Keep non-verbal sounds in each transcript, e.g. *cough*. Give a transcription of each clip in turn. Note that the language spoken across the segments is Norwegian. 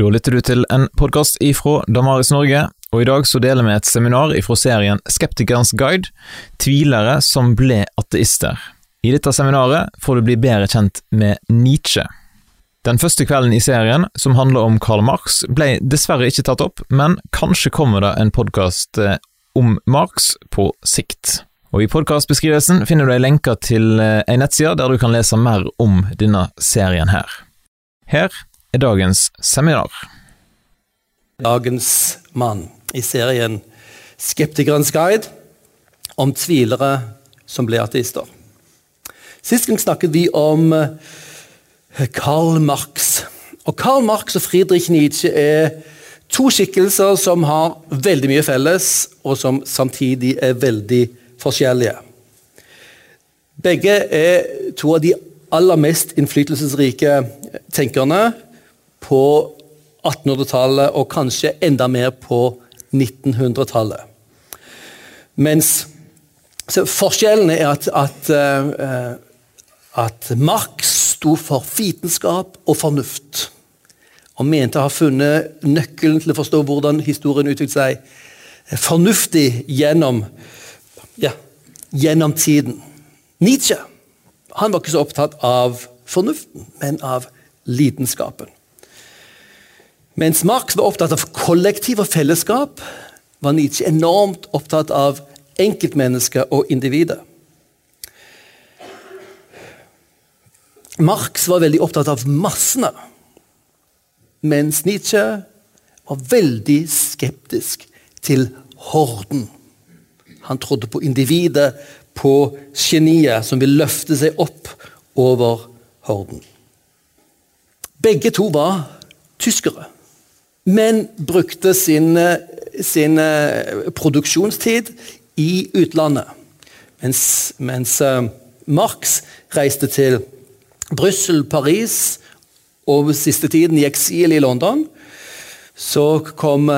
Da lytter du til en podkast ifra Damaris Norge, og i dag så deler vi et seminar ifra serien Skeptikerens guide – tvilere som ble ateister. I dette seminaret får du bli bedre kjent med Nietzsche. Den første kvelden i serien, som handler om Karl Marx, ble dessverre ikke tatt opp, men kanskje kommer det en podkast eh, om Marx på sikt. Og I podkastbeskrivelsen finner du ei lenke til ei eh, nettside der du kan lese mer om denne serien her. Her er dagens seminar. Dagens mann i serien Skeptikerens guide om tvilere som ble ateister. Sist gang snakket vi om eh, Karl Marx. Og Karl Marx og Friedrich Nietzsche er to skikkelser som har veldig mye felles, og som samtidig er veldig forskjellige. Begge er to av de aller mest innflytelsesrike tenkerne på 1800-tallet, og kanskje enda mer på 1900-tallet. Mens Forskjellen er at, at, uh, at Marx sto for vitenskap og fornuft. Og mente å ha funnet nøkkelen til å forstå hvordan historien utviklet seg fornuftig gjennom, ja, gjennom tiden. Nietzsche han var ikke så opptatt av fornuften, men av lidenskapen. Mens Marx var opptatt av kollektiv og fellesskap, var Nietzsche enormt opptatt av enkeltmennesket og individet. Marx var veldig opptatt av massene, mens Nietzsche var veldig skeptisk til horden. Han trodde på individet, på geniet som vil løfte seg opp over horden. Begge to var tyskere, men brukte sin, sin produksjonstid i utlandet. Mens, mens uh, Marx reiste til Brussel, Paris og siste tiden i eksil i London, så kom,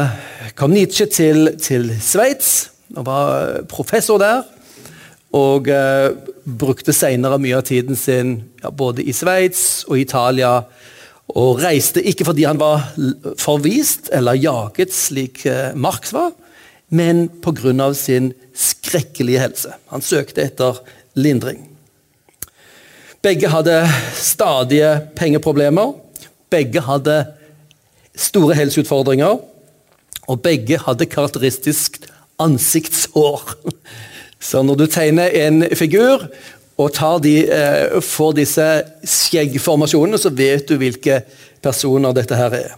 kom Nietzsche til, til Sveits og var professor der. Og uh, brukte senere mye av tiden sin ja, både i Sveits og Italia. Og reiste ikke fordi han var forvist eller jaget, slik uh, Marx var, men pga. sin skrekkelige helse. Han søkte etter lindring. Begge hadde stadige pengeproblemer. Begge hadde store helseutfordringer. Og begge hadde karakteristisk ansiktshår. *laughs* Så når du tegner en figur og de, eh, får disse skjeggformasjonene, så vet du hvilke personer dette her er.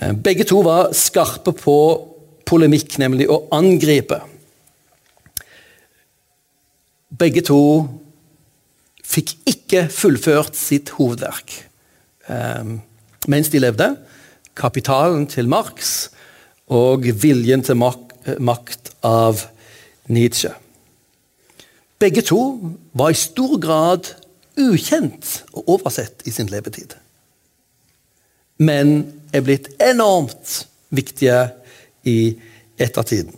Eh, begge to var skarpe på polemikk, nemlig å angripe. Begge to fikk ikke fullført sitt hovedverk eh, mens de levde. Kapitalen til Marx og viljen til mak makt av Nietzsche. Begge to var i stor grad ukjent og oversett i sin levetid. Men er blitt enormt viktige i ettertiden.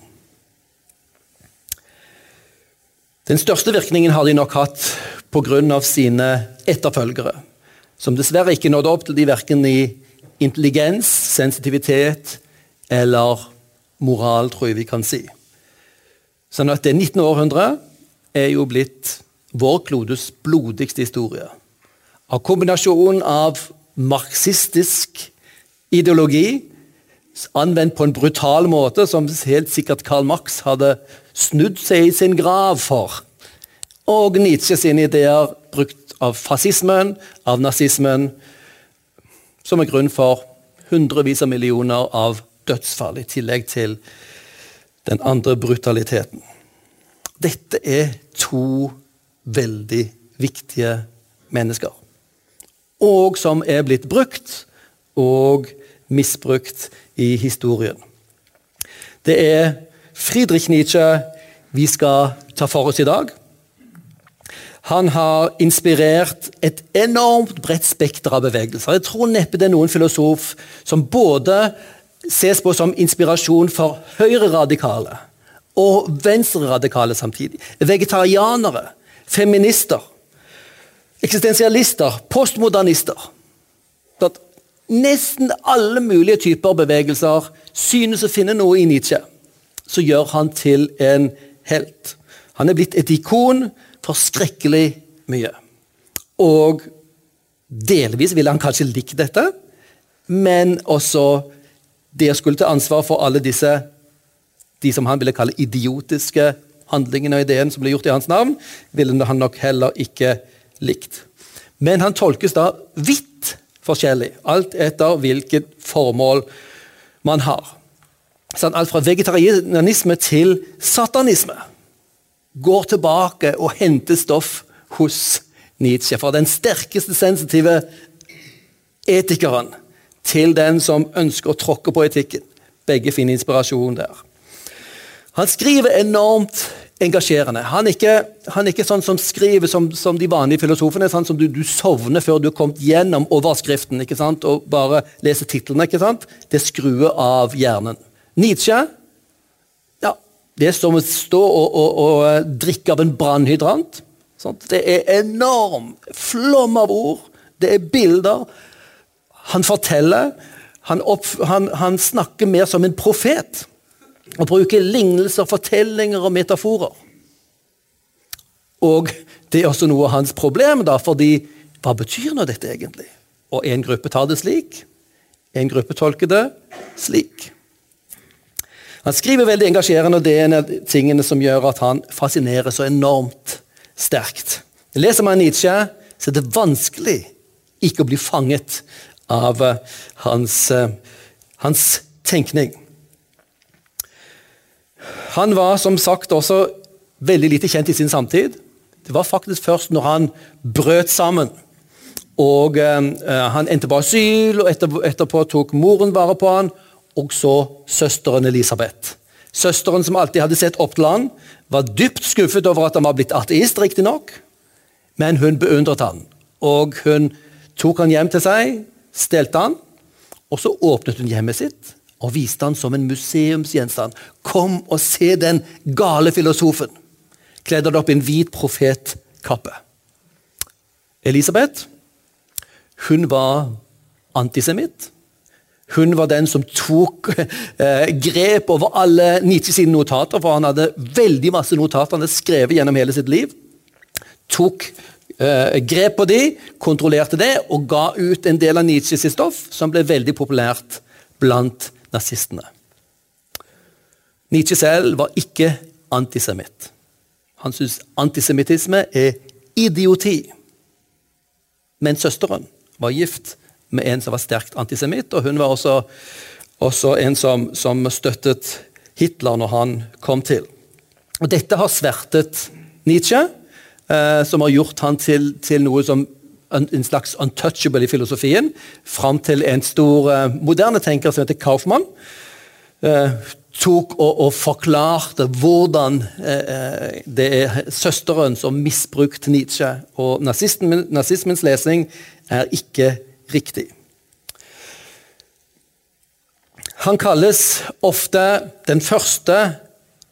Den største virkningen har de nok hatt pga. sine etterfølgere, som dessverre ikke nådde opp til de verken i intelligens, sensitivitet eller moral, tror jeg vi kan si. Sånn at det 19. århundre er jo blitt vår klodes blodigste historie. Av kombinasjonen av marxistisk ideologi anvendt på en brutal måte, som helt sikkert Karl Marx hadde snudd seg i sin grav for. Og Nietzsche sine ideer brukt av fascismen, av nazismen, som er grunn for hundrevis av millioner av dødsfall, i tillegg til den andre brutaliteten. Dette er to veldig viktige mennesker. Og som er blitt brukt og misbrukt i historien. Det er Friedrich Nietzsche vi skal ta for oss i dag. Han har inspirert et enormt bredt spekter av bevegelser. Jeg tror neppe det er noen filosof som både ses på som inspirasjon for høyreradikale og venstreradikale samtidig. Vegetarianere, feminister, eksistensialister, postmodernister. At nesten alle mulige typer bevegelser synes å finne noe i Nietzsche som gjør han til en helt. Han er blitt et ikon for skrekkelig mye. Og delvis ville han kanskje likt dette, men også det å skulle ta ansvar for alle disse de som han ville kalle idiotiske handlingene og ideene som ble gjort i hans navn, ville han nok heller ikke likt. Men han tolkes da vidt forskjellig, alt etter hvilket formål man har. Sånn, alt fra vegetarianisme til satanisme går tilbake og henter stoff hos Nietzsche. Fra den sterkeste sensitive etikeren til den som ønsker å tråkke på etikken. Begge finner inspirasjon der. Han skriver enormt engasjerende. Han er ikke, han er ikke sånn som skriver som, som de vanlige filosofene. sånn som du, du, sovner før du har kommet gjennom overskriften ikke sant? og bare leser titlene. ikke sant? Det skrur av hjernen. Nietzsche ja, det er som å stå og, og, og drikke av en brannhydrant. Det er enorm flom av ord. Det er bilder. Han forteller. Han, opp, han, han snakker mer som en profet. Og bruke lignelser, fortellinger og metaforer. Og det er også noe av hans problem, da, fordi hva betyr nå dette egentlig? Og en gruppe tar det slik, en gruppe tolker det slik. Han skriver veldig engasjerende, og det er en av tingene som gjør at han fascinerer så enormt sterkt. Leser man Nietzsche, så er det vanskelig ikke å bli fanget av eh, hans, eh, hans tenkning. Han var som sagt også veldig lite kjent i sin samtid. Det var faktisk først når han brøt sammen og eh, han endte på asyl, og etterpå tok moren vare på han, og så søsteren Elisabeth. Søsteren som alltid hadde sett opp til han, var dypt skuffet over at han var blitt ateist, riktignok, men hun beundret han. Og hun tok han hjem til seg, stelte han, og så åpnet hun hjemmet sitt og viste han som en museumsgjenstand. Kom og se den gale filosofen! Kledde opp i en hvit profetkappe. Elisabeth hun var antisemitt. Hun var den som tok *laughs* eh, grep over alle Nietzsche sine notater, for han hadde veldig masse notater han hadde skrevet gjennom hele sitt liv. Tok eh, grep på de, kontrollerte det og ga ut en del av Nietzsches stoff som ble veldig populært blant nazistene. Nietzsche selv var ikke antisemitt. Han syntes antisemittisme er idioti. Men søsteren var gift med en som var sterkt antisemitt, og hun var også, også en som, som, støttet Hitler når han kom til. Og Dette har svertet Nietzsche, eh, som har gjort han til, til noe som en, slags untouchable i filosofien, fram til en stor uh, moderne tenker som heter Kaufmann. Uh, tok og, og, forklarte hvordan eh, det er søsteren som misbrukte Nietzsche. Og nazismens lesning er ikke riktig. Han kalles ofte den første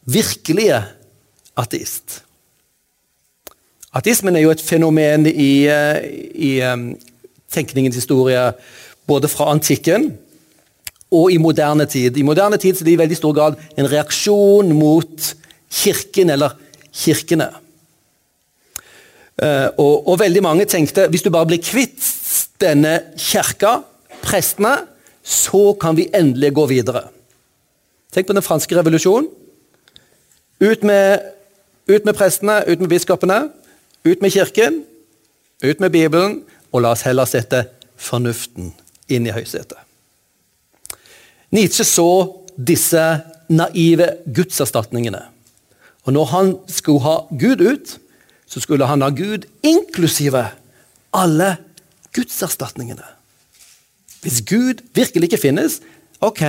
virkelige ateist. Ateismen er jo et fenomen i, eh, i um, tenkningens historie både fra antikken og i moderne tid. I moderne tid er det i veldig stor grad en reaksjon mot kirken eller kirkene. Uh, og, og, veldig mange tenkte hvis du bare blir kvitt denne kirka, prestene, så kan vi endelig gå videre. Tenk på den franske revolusjonen. Ut med, ut med prestene, ut med biskopene. Ut med Kirken, ut med Bibelen, og la oss heller sette fornuften inn i høysetet. Nietzsche så disse naive gudserstatningene. Og når han skulle ha Gud ut, så skulle han ha Gud inklusive alle gudserstatningene. Hvis Gud virkelig ikke finnes, ok,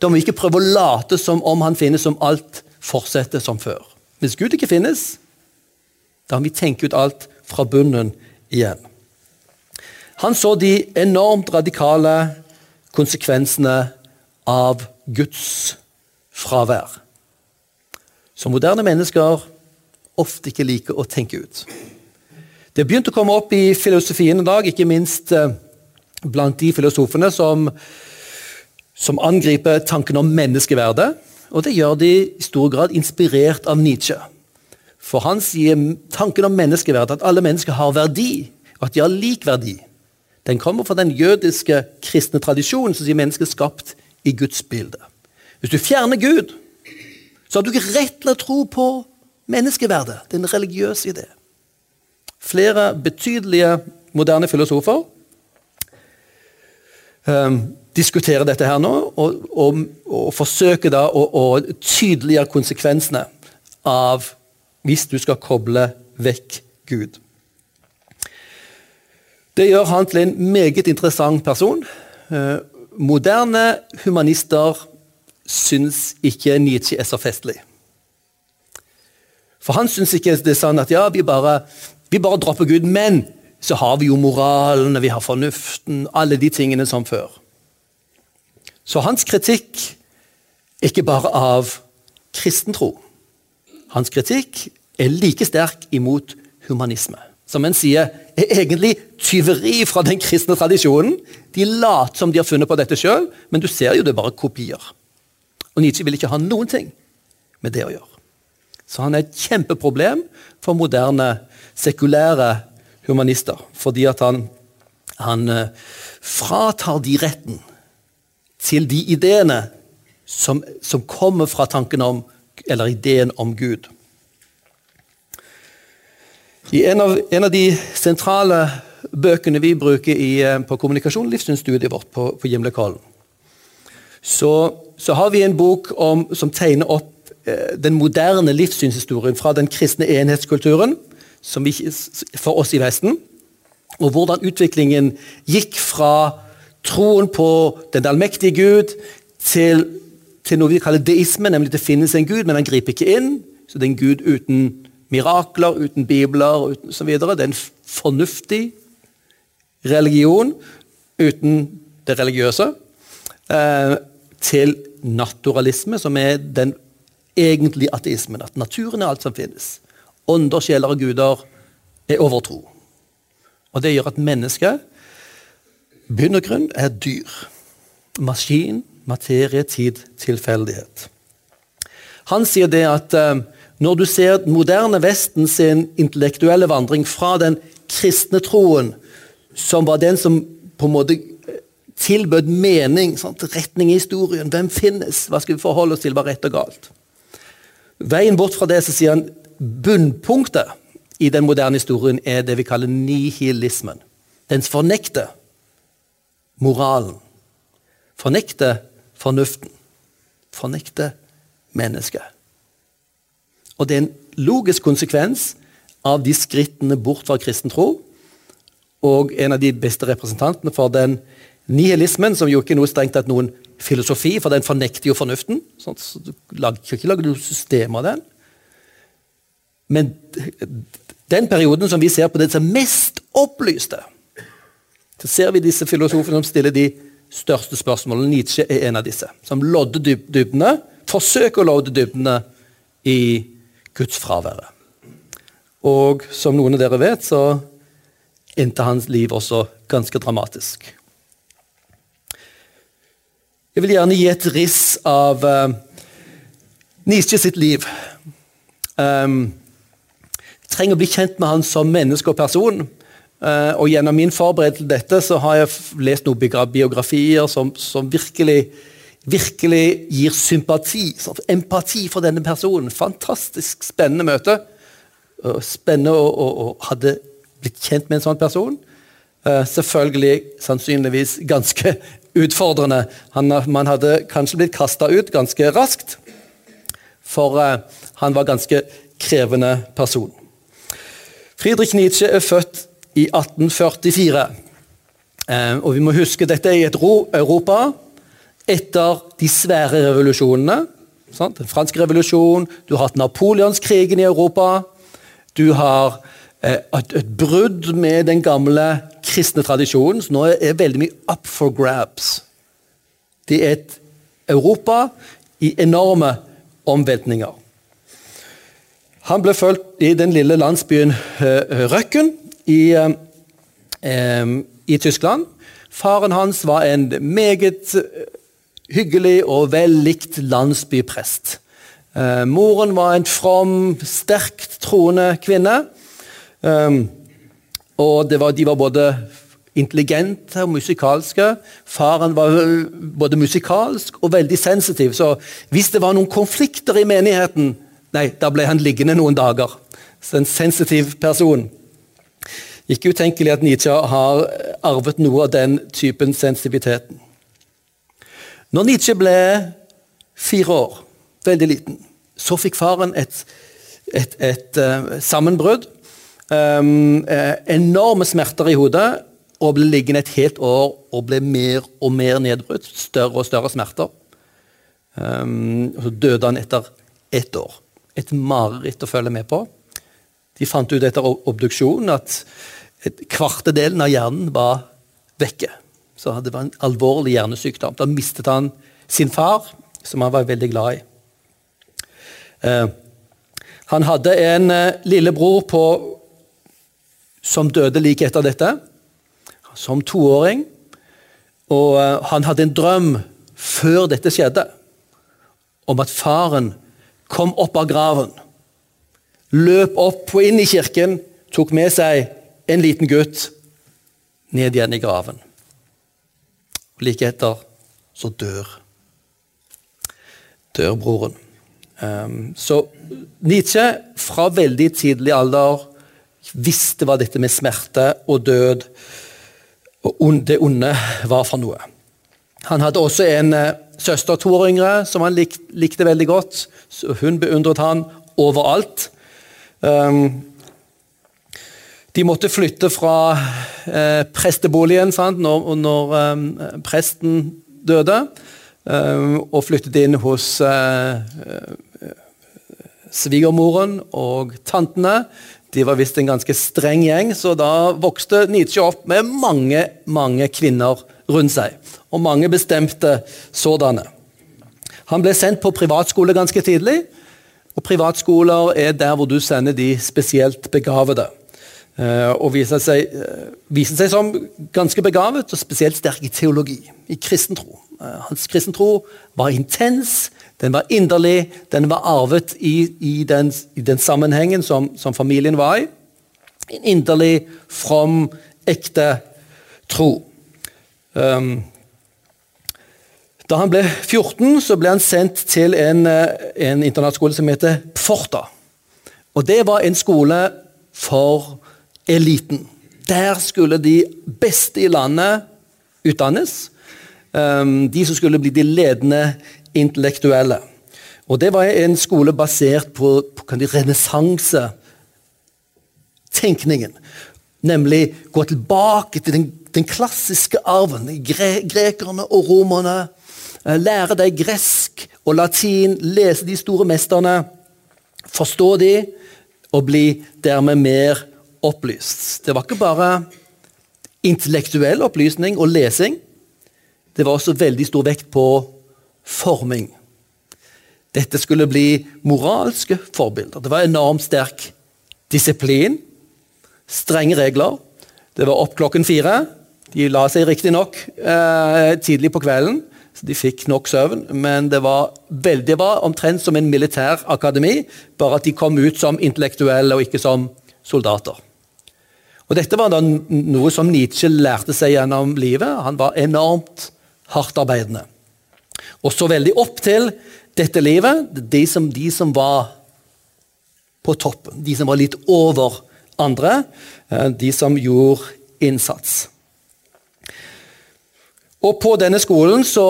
da må vi ikke prøve å late som om han finnes, som alt fortsetter som før. Hvis Gud ikke finnes, da må vi tenke ut alt fra bunnen igjen. Han så de enormt radikale konsekvensene av Guds fravær. Som moderne mennesker ofte ikke liker å tenke ut. Det begynte å komme opp i filosofien i dag, ikke minst eh, blant de filosofene som, som angriper tanken om menneskeverdet. Og det gjør de i stor grad inspirert av Nietzsche. For han sier tanken om menneskeverdet, at alle mennesker har verdi, og at de har lik verdi. Den kommer fra den jødiske kristne tradisjonen som sier mennesket er skapt i Guds bilde. Hvis du fjerner Gud, så har du ikke rett til å tro på menneskeverdet. Det er en religiøs idé. Flere betydelige moderne filosofer um, diskuterer dette her nå, og, og, og forsøker da å, å tydeliggjøre konsekvensene av hvis du skal koble vekk Gud. Det gjør han til en meget interessant person. Uh, moderne humanister syns ikke Nietzsche er så festlig. For han syns ikke det er sånn at ja, vi bare, vi bare dropper Gud, men så har vi jo moralen, vi har fornuften, alle de tingene som før. Så hans kritikk er ikke bare av kristentro. Hans kritikk er like sterk imot humanisme. Som en sier er egentlig tyveri fra den kristne tradisjonen. De later som de har funnet på dette sjøl, men du ser jo det er bare kopier. Og Nietzsche vil ikke ha noen ting med det å gjøre. Så han er et kjempeproblem for moderne, sekulære humanister. Fordi at han, han uh, fratar de retten til de ideene som, som kommer fra tanken om, eller ideen om Gud. I en av, en av de sentrale bøkene vi bruker i, uh, på kommunikasjon, livssynsstudiet vårt på, på Gimlekollen, så, så, har vi en bok om, som tegner opp Eh, den moderne livssynshistorien fra den kristne enhetskulturen vi, for oss i Vesten. Og hvordan utviklingen gikk fra troen på den allmektige Gud til, til, noe vi kaller deisme, nemlig det finnes en Gud, men han griper ikke inn. Så det er en Gud uten mirakler, uten bibler osv. Det er en fornuftig religion uten det religiøse. Eh, til naturalisme, som er den egentlige ateismen. At naturen er alt som finnes. Ånder, sjeler og guder er overtro. Og Det gjør at mennesket bunn og er dyr. Maskin, materie, tid, tilfeldighet. Han sier det at eh, når du ser moderne Vesten sin intellektuelle vandring fra den kristne troen, som var den som på en måte eh, tilbød mening, sant? retning i historien, hvem finnes, hva skal vi forholde oss til, hva rett og galt? Veien bort fra det så sier han bunnpunktet i den moderne historien er det vi kaller nihilismen. Dens fornekte moralen. Fornekter fornuften. Fornekte mennesket. Og det er en logisk konsekvens av de skrittene bort fra kristen tro. Og en av de beste representantene for den nihilismen, som jo ikke er noe strengt tatt noen filosofi, for den fornekter jo fornuften. Sånn, så du lager, ikke lager noe system av den. Men den perioden som vi ser på det som mest opplyste, så ser vi disse filosofene som stiller de største spørsmålene. Nietzsche er en av disse. Som lodder dybdene, forsøker å lodde dybdene i Guds fraværet. Og som noen av dere vet, så endte hans liv også ganske dramatisk. Jeg vil gjerne gi et riss av uh, Nietzsche sitt liv. Um, jeg trenger å bli kjent med han som menneske og person. Uh, og Gjennom min forberedelse til dette så har jeg lest noen biografier som, som virkelig, virkelig gir sympati, sånn, empati for denne personen. Fantastisk spennende møte. Spennende å, å, å hadde blitt kjent med en sånn person. Uh, selvfølgelig sannsynligvis ganske *laughs* utfordrende. Han, man hadde kanskje blitt kasta ut ganske raskt, for uh, han var ganske krevende person. Friedrich Nietzsche er født i 1844. Uh, eh, og vi må huske dette er i et Europa etter de svære revolusjonene. Den franske revolusjonen, du har hatt napoleonskrigen i Europa. Du har Eh, et, et, brudd med den gamle kristne tradisjonen. Så nå er veldig mye up for grabs. Det er et Europa i enorme omveltninger. Han ble fulgt i den lille landsbyen uh, Røkken i, uh, um, i Tyskland. Faren hans var en meget eh, hyggelig og vellikt landsbyprest. Eh, moren var en from, sterkt troende kvinne. Eh, og var, de var både intelligente og musikalske. Faren var både musikalsk og veldig sensitiv, så hvis det var noen konflikter i menigheten, nei, da ble han liggende noen dager. Så en sensitiv person. Ikke utenkelig at Nietzsche har arvet noe av den typen sensitiviteten. Når Nietzsche ble fire år, veldig liten, så fikk faren et, et, et uh, sammenbrudd. Um, enorme smerter i hodet og ble liggende et helt år og ble mer og mer nedbrutt. Større og større smerter. Um, og så døde han etter ett år. Et mareritt å følge med på. De fant ut etter obduksjon at kvartedelen av hjernen var vekke. Så det var en alvorlig hjernesykdom. Da mistet han sin far, som han var veldig glad i. Eh, han hadde en eh, lillebror på, som døde like etter dette som toåring. Og eh, han hadde en drøm før dette skjedde, om at faren kom opp av graven. Løp opp og inn i kirken, tok med seg en liten gutt ned igjen i graven. Og Like etter så dør dør broren. Um, så Nietzsche fra veldig tidlig alder visste hva dette med smerte og død og det onde var for noe. Han hadde også en uh, søster, to år yngre, som han lik, likte veldig godt. så Hun beundret han overalt. Um, de måtte flytte fra eh, presteboligen sant, når, når eh, presten døde, eh, og flyttet inn hos uh, svigermoren og tantene. De var visst en ganske streng gjeng, så da vokste Nietzsche opp med mange, mange kvinner rundt seg. Og mange bestemte sådanne. Han ble sendt på privatskole ganske tidlig. Og privatskoler er der hvor du sender de spesielt begavede. Eh, og viser seg, eh, viser seg som ganske begavet og spesielt sterk i teologi, i kristentro. Eh, hans kristentro var intens, den var inderlig, den var arvet i, i, den, i den, sammenhengen som, som, familien var i. En inderlig, from, ekte tro. Um, da han ble 14, så ble han sendt til en, en internatskole som heter Pforta. Og Det var en skole for eliten. Der skulle de beste i landet utdannes. Um, de som skulle bli de ledende intellektuelle. Og Det var en skole basert på, på renessansetenkningen. Nemlig gå tilbake til den, den klassiske arven. Gre, grekerne og romerne. Eh, lære deg gresk og latin, lese de store mesterne. Forstå de, og bli dermed mer opplyst. Det var ikke bare intellektuell opplysning og lesing. Det var også veldig stor vekt på forming. Dette skulle bli moralske forbilder. Det var enormt sterk disiplin, strenge regler. Det var opp klokken fire. De la seg riktignok eh, tidlig på kvelden, så de fikk nok søvn. Men det var, veldig, var omtrent som en militær akademi, bare at de kom ut som intellektuelle og ikke som soldater. Og Dette var da noe som Nietzsche lærte seg gjennom livet. Han var enormt hardtarbeidende og så veldig opp til dette livet, de som, de som var på toppen. De som var litt over andre. Eh, de som gjorde innsats. Og på denne skolen så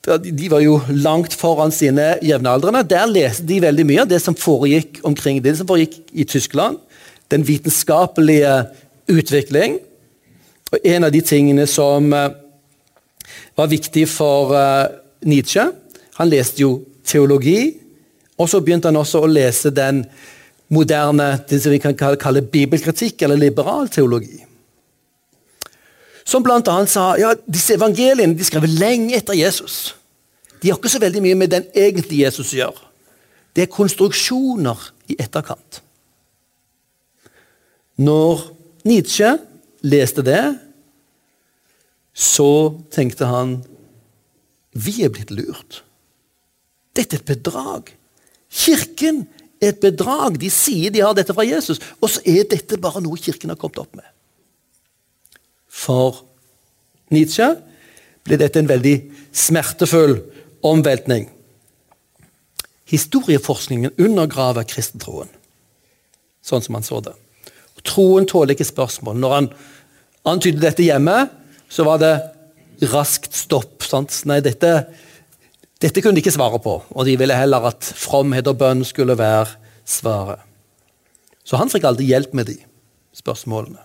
De var jo langt foran sine jevnaldrende. Der leste de veldig mye av det som foregikk omkring det som foregikk i Tyskland. Den vitenskapelige utvikling. Og en av de tingene som eh, var viktig for uh, Nietzsche. Han leste jo teologi, og så begynte han også å lese den moderne det som vi kan kalle bibelkritikk, eller liberal teologi. Som bl.a. sa ja, disse evangeliene de skrev lenge etter Jesus. De har ikke så veldig mye med den egentlige Jesus å gjøre. Det er konstruksjoner i etterkant. Når Nietzsche leste det, så tenkte han vi er blitt lurt. Dette er et bedrag. Kirken er et bedrag. De sier de har dette fra Jesus, og så er dette bare noe kirken har kommet opp med. For Nietzsche ble dette en veldig smertefull omveltning. Historieforskningen undergraver kristentroen, sånn som han så det. Troen tåler ikke spørsmål. Når han antydet dette hjemme, så var det raskt stopp. Sant? Nei, dette, dette kunne de ikke svare på, og de ville heller at fromhet og bønn skulle være svaret. Så han fikk aldri hjelp med de spørsmålene.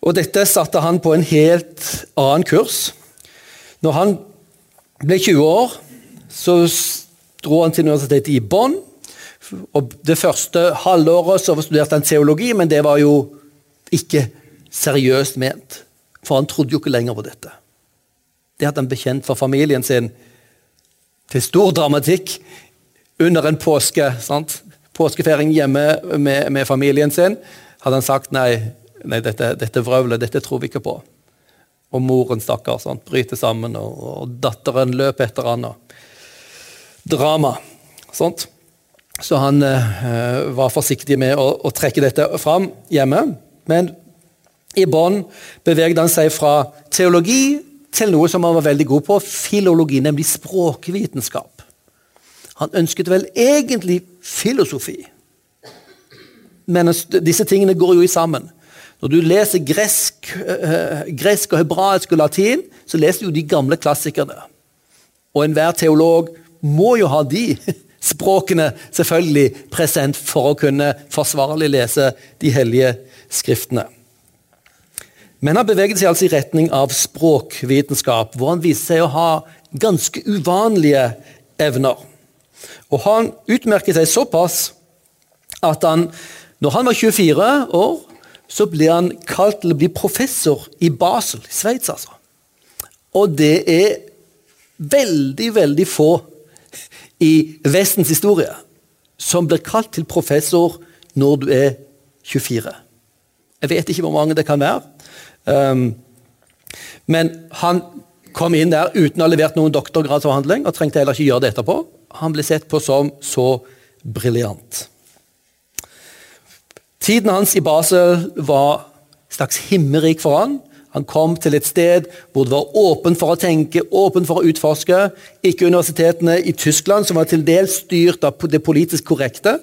Og dette satte han på en helt annen kurs. Når han ble 20 år, så dro han til universitetet i Bonn. Og det første halvåret så studerte han teologi, men det var jo ikke seriøst ment. For han trodde jo ikke lenger på dette. Det hadde han bekjent for familien sin til stor dramatikk under en påske. Sant? Påskefeiring hjemme med, med, familien sin. Hadde han sagt nei, nei dette, dette vrøvlet, dette tror vi ikke på. Og moren stakkar bryter sammen, og, og datteren løper etter han. Drama. Sant? Så han eh, var forsiktig med å, å, trekke dette fram hjemme. Men i bånn bevegde han seg fra teologi til noe som han var veldig god på, filologi, nemlig språkvitenskap. Han ønsket vel egentlig filosofi, men disse tingene går jo sammen. Når du leser gresk, øh, gresk og hebraisk og latin, så leser du de gamle klassikerne. Og enhver teolog må jo ha de *laughs* språkene selvfølgelig present for å kunne forsvarlig lese de hellige skriftene. Men han beveget seg altså i retning av språkvitenskap, hvor han viste seg å ha ganske uvanlige evner. Og han utmerket seg såpass at han, når han var 24 år, så ble han kalt til å bli professor i Basel, i Sveits. Altså. Og det er veldig, veldig få i Vestens historie som blir kalt til professor når du er 24. Jeg vet ikke hvor mange det kan være. Um, men han kom inn der uten å ha levert noen doktorgradsavhandling og trengte heller ikke gjøre det etterpå. Han ble sett på som så briljant. Tiden hans i Basel var slags himmerik for han. Han kom til et sted hvor det var åpen for å tenke, åpen for å utforske. Ikke universitetene i Tyskland, som var til dels styrt av det politisk korrekte.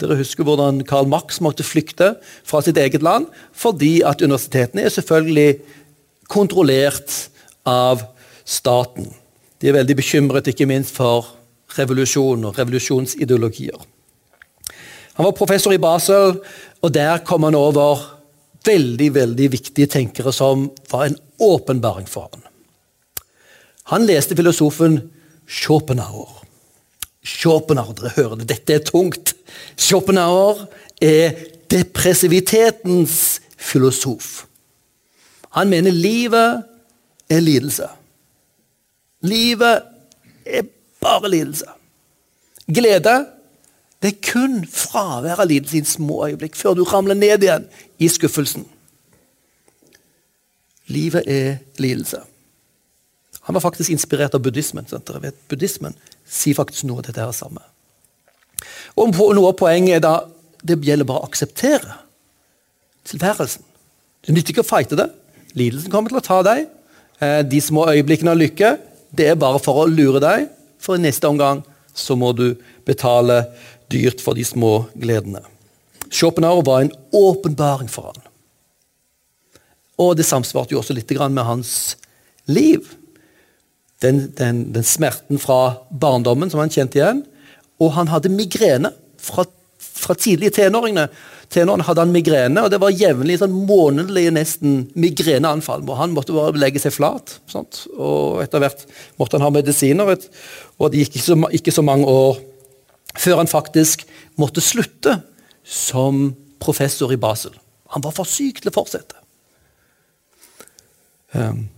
Dere husker hvordan Karl Marx måtte flykte fra sitt eget land fordi at universitetene er selvfølgelig kontrollert av staten. De er veldig bekymret ikke minst for revolusjon og revolusjonsideologier. Han var professor i Basel, og der kom han over veldig veldig viktige tenkere som var en åpenbaring for ham. Han leste filosofen Schopenhauer. Schopenhauer, dere hører det, dette er tungt. Schopenhauer er depressivitetens filosof. Han mener livet er lidelse. Livet er bare lidelse. Glede det er kun fravær av lidelse i små øyeblikk, før du ramler ned igjen i skuffelsen. Livet er lidelse. Han var faktisk inspirert av buddhismen. Dere vet, Buddhismen sier faktisk noe av dette her samme. Og Noe av poenget er da det gjelder bare å akseptere tilværelsen. Det nytter ikke å fighte det. Lidelsen kommer til å ta deg. Eh, de små øyeblikkene av lykke det er bare for å lure deg, for i neste omgang så må du betale dyrt for de små gledene. Schopenhauer var en åpenbaring for han. Og det samsvarte jo også litt med hans liv. Den, den, den smerten fra barndommen som han kjente igjen, og han hadde migrene fra, fra tidlige tenåringene. Tenårene hadde han migrene, og det var jevnlig sånn månedlige nesten migreneanfall. hvor Han måtte bare legge seg flat. Sant? Og etter hvert måtte han ha medisiner. Og det gikk ikke så, ikke så mange år før han faktisk måtte slutte som professor i Basel. Han var for syk til å fortsette. Um,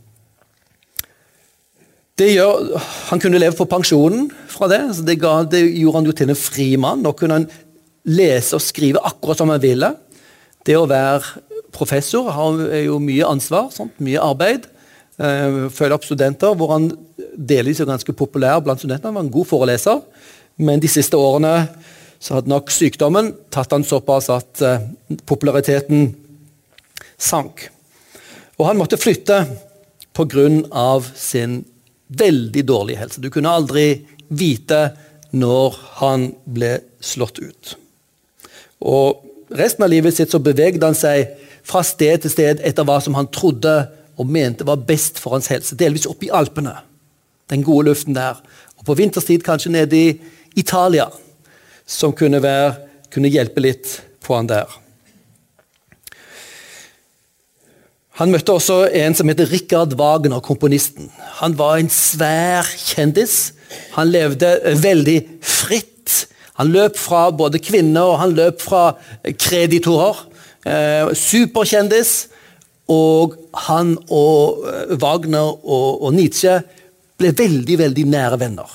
gjør, Han kunne leve på pensjonen fra det. så det, ga, det, gjorde han jo til en fri mann. Nå kunne han lese og skrive akkurat som han ville. Det å være professor, har jo mye ansvar, sant? mye arbeid. Uh, følger opp studenter, hvor han delvis er ganske populær blant studentene. Han var en god foreleser, men de siste årene så hadde nok sykdommen tatt han såpass at uh, populariteten sank. Og han måtte flytte pga. sin veldig dårlige helse. Du kunne aldri vite når han ble slått ut. Og Resten av livet sitt så bevegde han seg fra sted til sted etter hva som han trodde og mente var best for hans helse. Delvis oppe i Alpene, den gode luften der. Og på vinterstid kanskje nede i Italia, som kunne, være, kunne hjelpe litt på han der. Han møtte også en som heter Richard Wagner, komponisten. Han var en svær kjendis. Han levde veldig fritt. Han løp fra både kvinner og han løp fra kreditorer. Eh, superkjendis. Og han og eh, Wagner og, og, Nietzsche ble veldig veldig nære venner.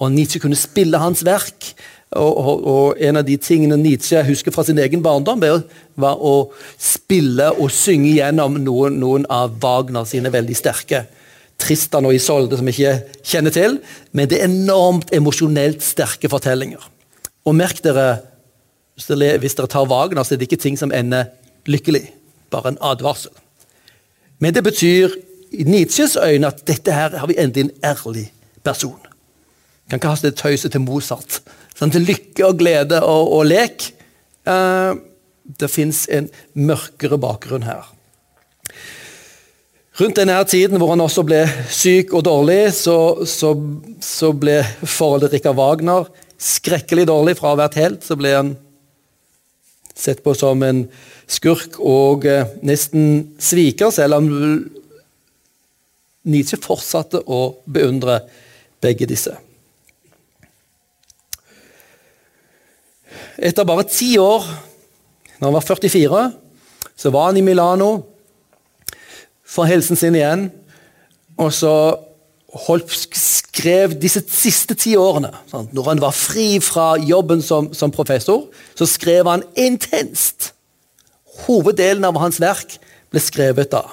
Og Nietzsche kunne spille hans verk. Og, og, og, en av de tingene Nietzsche husker fra sin egen barndom, var å spille og synge gjennom noen, noen av Wagner sine veldig sterke Tristan og Isolde, som jeg ikke kjenner til. Men det er enormt emosjonelt sterke fortellinger. Og merk dere, hvis dere tar Wagner, så er det ikke ting som ender lykkelig. Bare en advarsel. Men det betyr i Nietzsches øyne at dette her har vi endelig en ærlig person. Kan ikke kaste tøyset til Mozart. Sånn til lykke og glede og, og lek. Uh, det fins en mørkere bakgrunn her. Rundt denne tiden hvor han også ble syk og dårlig, så, så, så ble forholdet Rikard Wagner skrekkelig dårlig. Fra å ha vært helt, så ble han sett på som en skurk og eh, nesten sviker, selv om Nietzsche fortsatte å beundre begge disse. Etter bare ti år, når han var 44, så var han i Milano for helsen sin igjen. Og så holdt, skrev disse siste ti årene, sant? når han var fri fra jobben som, som, professor, så skrev han intenst. Hoveddelen av hans verk ble skrevet da.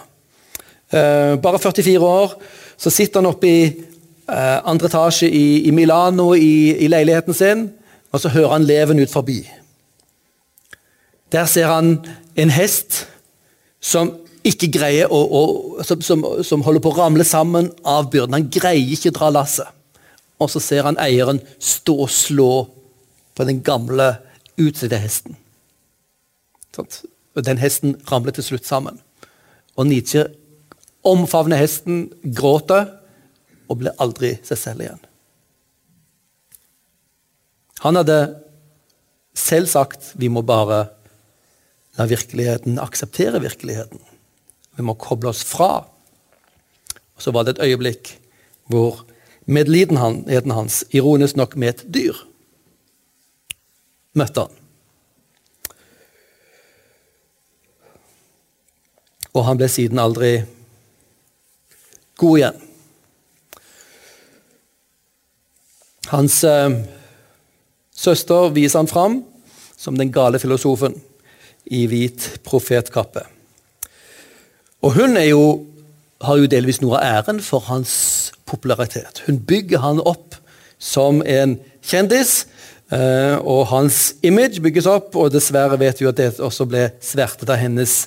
Uh, bare 44 år, så sitter han oppe i uh, andre etasje i, Milano i, i, leiligheten sin, og så hører han leven ut forbi. Der ser han en hest som ikke greier å, å som, som, som, holder på å ramle sammen av byrden. Han greier ikke å dra lasset. Og så ser han eieren stå og slå på den gamle, utslitte hesten. Og den hesten ramler til slutt sammen. Og Nietzsche omfavner hesten, gråter og blir aldri seg selv igjen. Han hadde selv sagt vi må bare la virkeligheten akseptere virkeligheten. Vi må koble oss fra. Og Så var det et øyeblikk hvor medlidenheten hans, ironisk nok med et dyr, møtte han. Og han ble siden aldri god igjen. Hans eh, søster viser han fram som den gale filosofen i hvit profetkappe. Og hun jo, har jo delvis noe av æren for hans popularitet. Hun bygger han opp som en kjendis, eh, og hans image bygges opp. Og dessverre vet vi at det også ble svertet av hennes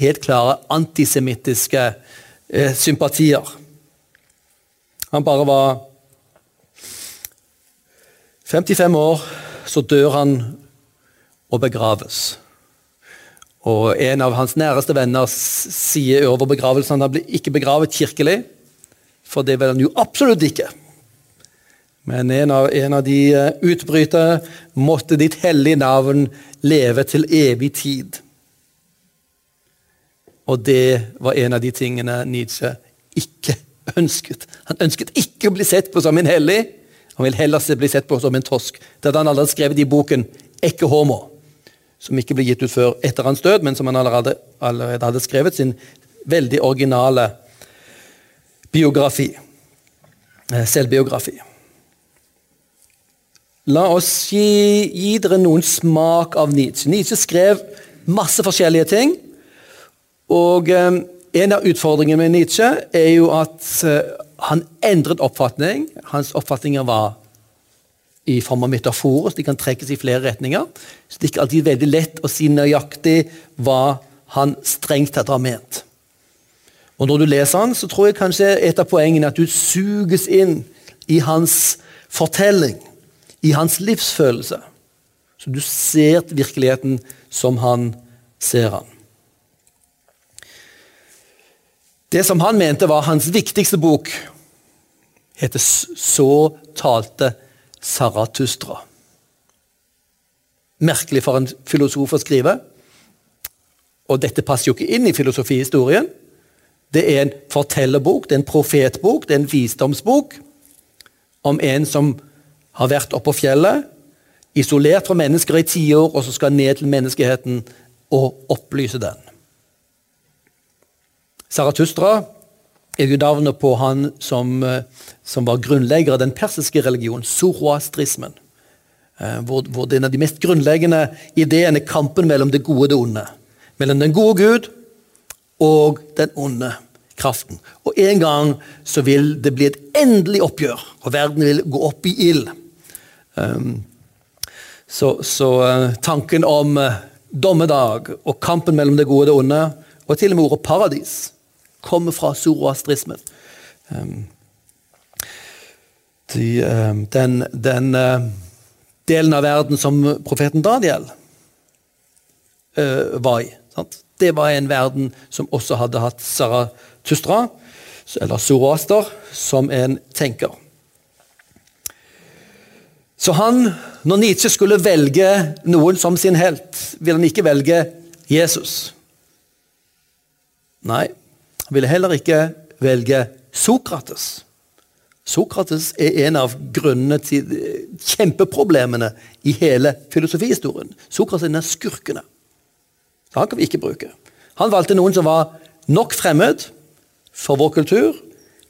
helt klare antisemittiske eh, sympatier. Han bare var 55 år, så dør han og begraves. Og En av hans næreste venner sier over begravelsen at han ble ikke begravet kirkelig. For det vil han jo absolutt ikke. Men en av, en av de utbrytere måtte ditt hellige navn leve til evig tid. Og det var en av de tingene Nietzsche ikke ønsket. Han ønsket ikke å bli sett på som en hellig. Han vil heller bli sett på som en tosk. Det hadde han allerede skrevet i boken 'Ikke homo' som ikke ble gitt ut før etter hans død, men som han allerede, allerede hadde skrevet sin veldig originale biografi. Eh, selvbiografi. La oss gi, gi, dere noen smak av Nietzsche. Nietzsche skrev masse forskjellige ting. Og eh, en av utfordringene med Nietzsche er jo at eh, han endret oppfatning. Hans oppfatninger var i form av metaforer, så de kan trekkes i flere retninger. Så det er ikke alltid veldig lett å si nøyaktig hva han strengt tatt har ment. Og Når du leser han, så tror jeg kanskje et av poengene at du suges inn i hans fortelling, i hans livsfølelse. Så du ser virkeligheten som han ser han. Det som han mente var hans viktigste bok, heter 'Så talte Saratustra'. Merkelig for en filosof å skrive. Og dette passer jo ikke inn i filosofihistorien. Det er en fortellerbok, det er en profetbok, det er en visdomsbok om en som har vært oppå fjellet, isolert fra mennesker i tiår, og så skal ned til menneskeheten og opplyse den. Saratustra er jo navnet på han som, eh, som var grunnlegger av den persiske religionen, zoroastrismen. Eh, hvor, hvor er en av de mest grunnleggende ideene kampen mellom det gode og det onde. Mellom den gode Gud og den onde kraften. Og En gang så vil det bli et endelig oppgjør, og verden vil gå opp i ild. Um, så, så uh, tanken om dommedag og kampen mellom det gode og det onde, og til og med ordet paradis, kommer fra zoroastrismen. Um, de, um, den, den uh, delen av verden som profeten Daniel uh, var i. Sant? Det var en verden som også hadde hatt Saratustra, eller Zoroaster, som en tenker. Så han, når Nietzsche skulle velge noen som sin helt, ville han ikke velge Jesus. Nei, han ville heller ikke velge Sokrates. Sokrates er en av grunnene til kjempeproblemene i hele filosofihistorien. Sokrates er en av skurkene. Så han kan vi ikke bruke. Han valgte noen som var nok fremmed for vår kultur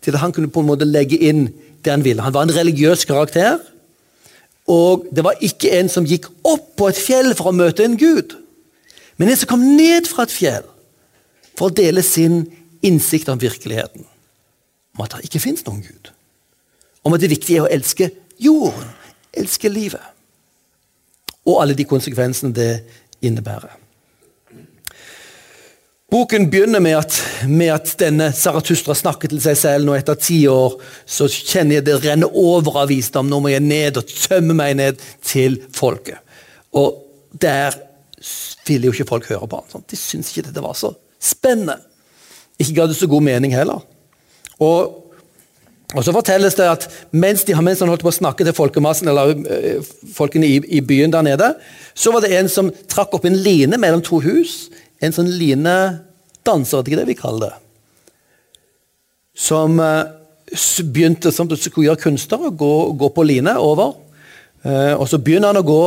til at han kunne på en måte legge inn det han ville. Han var en religiøs karakter. Og det var ikke en som gikk opp på et fjell for å møte en gud, men en som kom ned fra et fjell for å dele sin innsikt om virkeligheten. Om at det ikke fins noen Gud. Om at det viktige er å elske jorden, elske livet. Og alle de konsekvensene det innebærer. Boken begynner med at, med at denne Saratustra snakker til seg selv. Nå etter ti år så kjenner jeg det renner over av visdom. Nå må jeg ned og tømme meg ned til folket. Og der ville jo ikke folk høre på han. De syntes ikke dette var så spennende. Ikke ga det så god mening heller. Og, og, så fortelles det at mens, de, mens han holdt på å snakke til folkemassen, eller øh, folkene i, i, byen der nede, så var det en som trakk opp en line mellom to hus. En sånn linedanser, det er ikke det vi kaller det. Som øh, begynte som du skulle gjøre kunster, å gå, gå, på line over. Uh, og så begynner han å gå,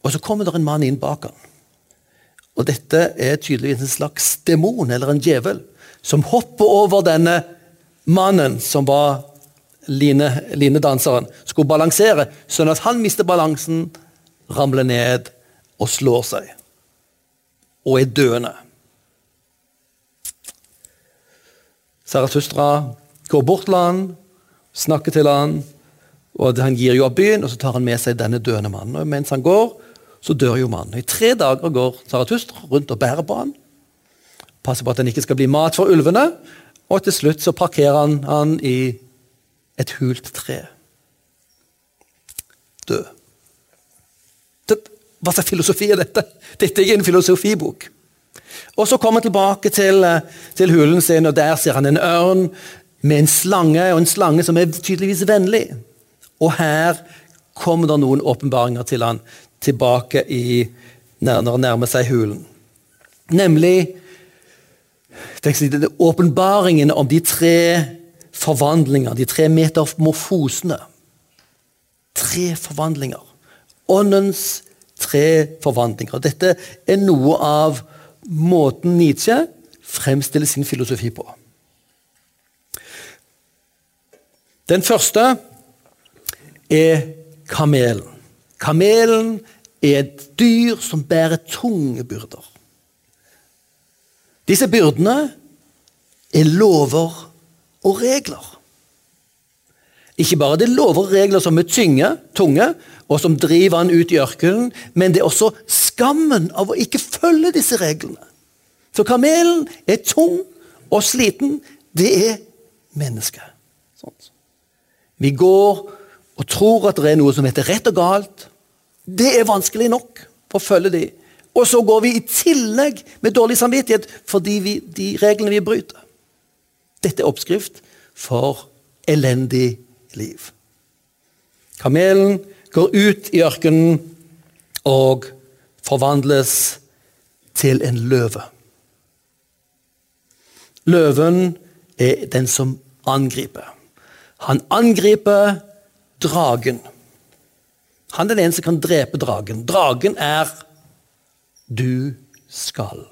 og så kommer det en mann inn bak han. Og dette er tydeligvis en slags demon eller en djevel som hopper over denne mannen som var line, linedanseren, skulle balansere, sånn at han mister balansen, ramler ned og slår seg. Og er døende. Saratustra går bort til han, snakker til han, og han gir jo opp byen, og så tar han med seg denne døende mannen. Og mens han går, så dør jo mannen. I tre dager går Zarathustra rundt og bærer på han. Passer på at han ikke skal bli mat for ulvene. Og til slutt så parkerer han han i et hult tre. Død. Hva slags filosofi er dette? Dette er ikke en filosofibok. Og Så kommer han tilbake til, til, hulen sin, og der ser han en ørn med en slange, og en slange som er tydeligvis vennlig. Og her kommer det noen åpenbaringer til han tilbake i, når han nærmer seg hulen. Nemlig åpenbaringen om de tre forvandlinger, de tre metamorfosene. Tre forvandlinger. Åndens tre forvandlinger. Dette er noe av måten Nietzsche fremstiller sin filosofi på. Den første er kamelen. Kamelen er et dyr som bærer tunge byrder. Disse byrdene er lover og regler. Ikke bare det lover og regler som er tynge, tunge, og som driver han ut i ørkenen, men det er også skammen av å ikke følge disse reglene. Så kamelen er tung og sliten. Det er mennesket. Vi går og tror at det er noe som heter rett og galt. Det er vanskelig nok å følge de. Og så går vi i tillegg med dårlig samvittighet fordi vi, de reglene vi bryter. Dette er oppskrift for elendig liv. Kamelen går ut i ørkenen og forvandles til en løve. Løven er den som angriper. Han angriper dragen. Han er den som kan drepe dragen. Dragen er 'du skal'.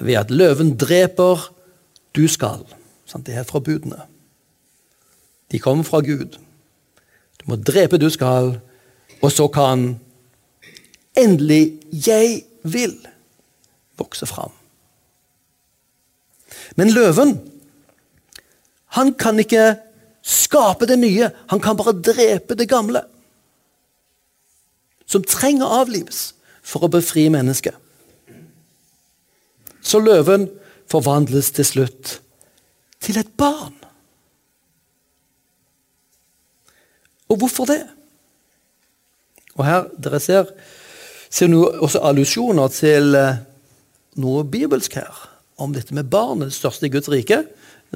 Ved at løven dreper 'du skal'. Det er fra budene. De kommer fra Gud. Du må drepe 'du skal', og så kan endelig 'jeg vil' vokse fram. Men løven, han kan ikke skape det nye. Han kan bare drepe det gamle. Som trenger avlives for å befri mennesket. Så løven forvandles til slutt til et barn. Og hvorfor det? Og her, Dere ser, ser nå også allusjoner til eh, noe bibelsk her. Om dette med barnet, det største i Guds rike.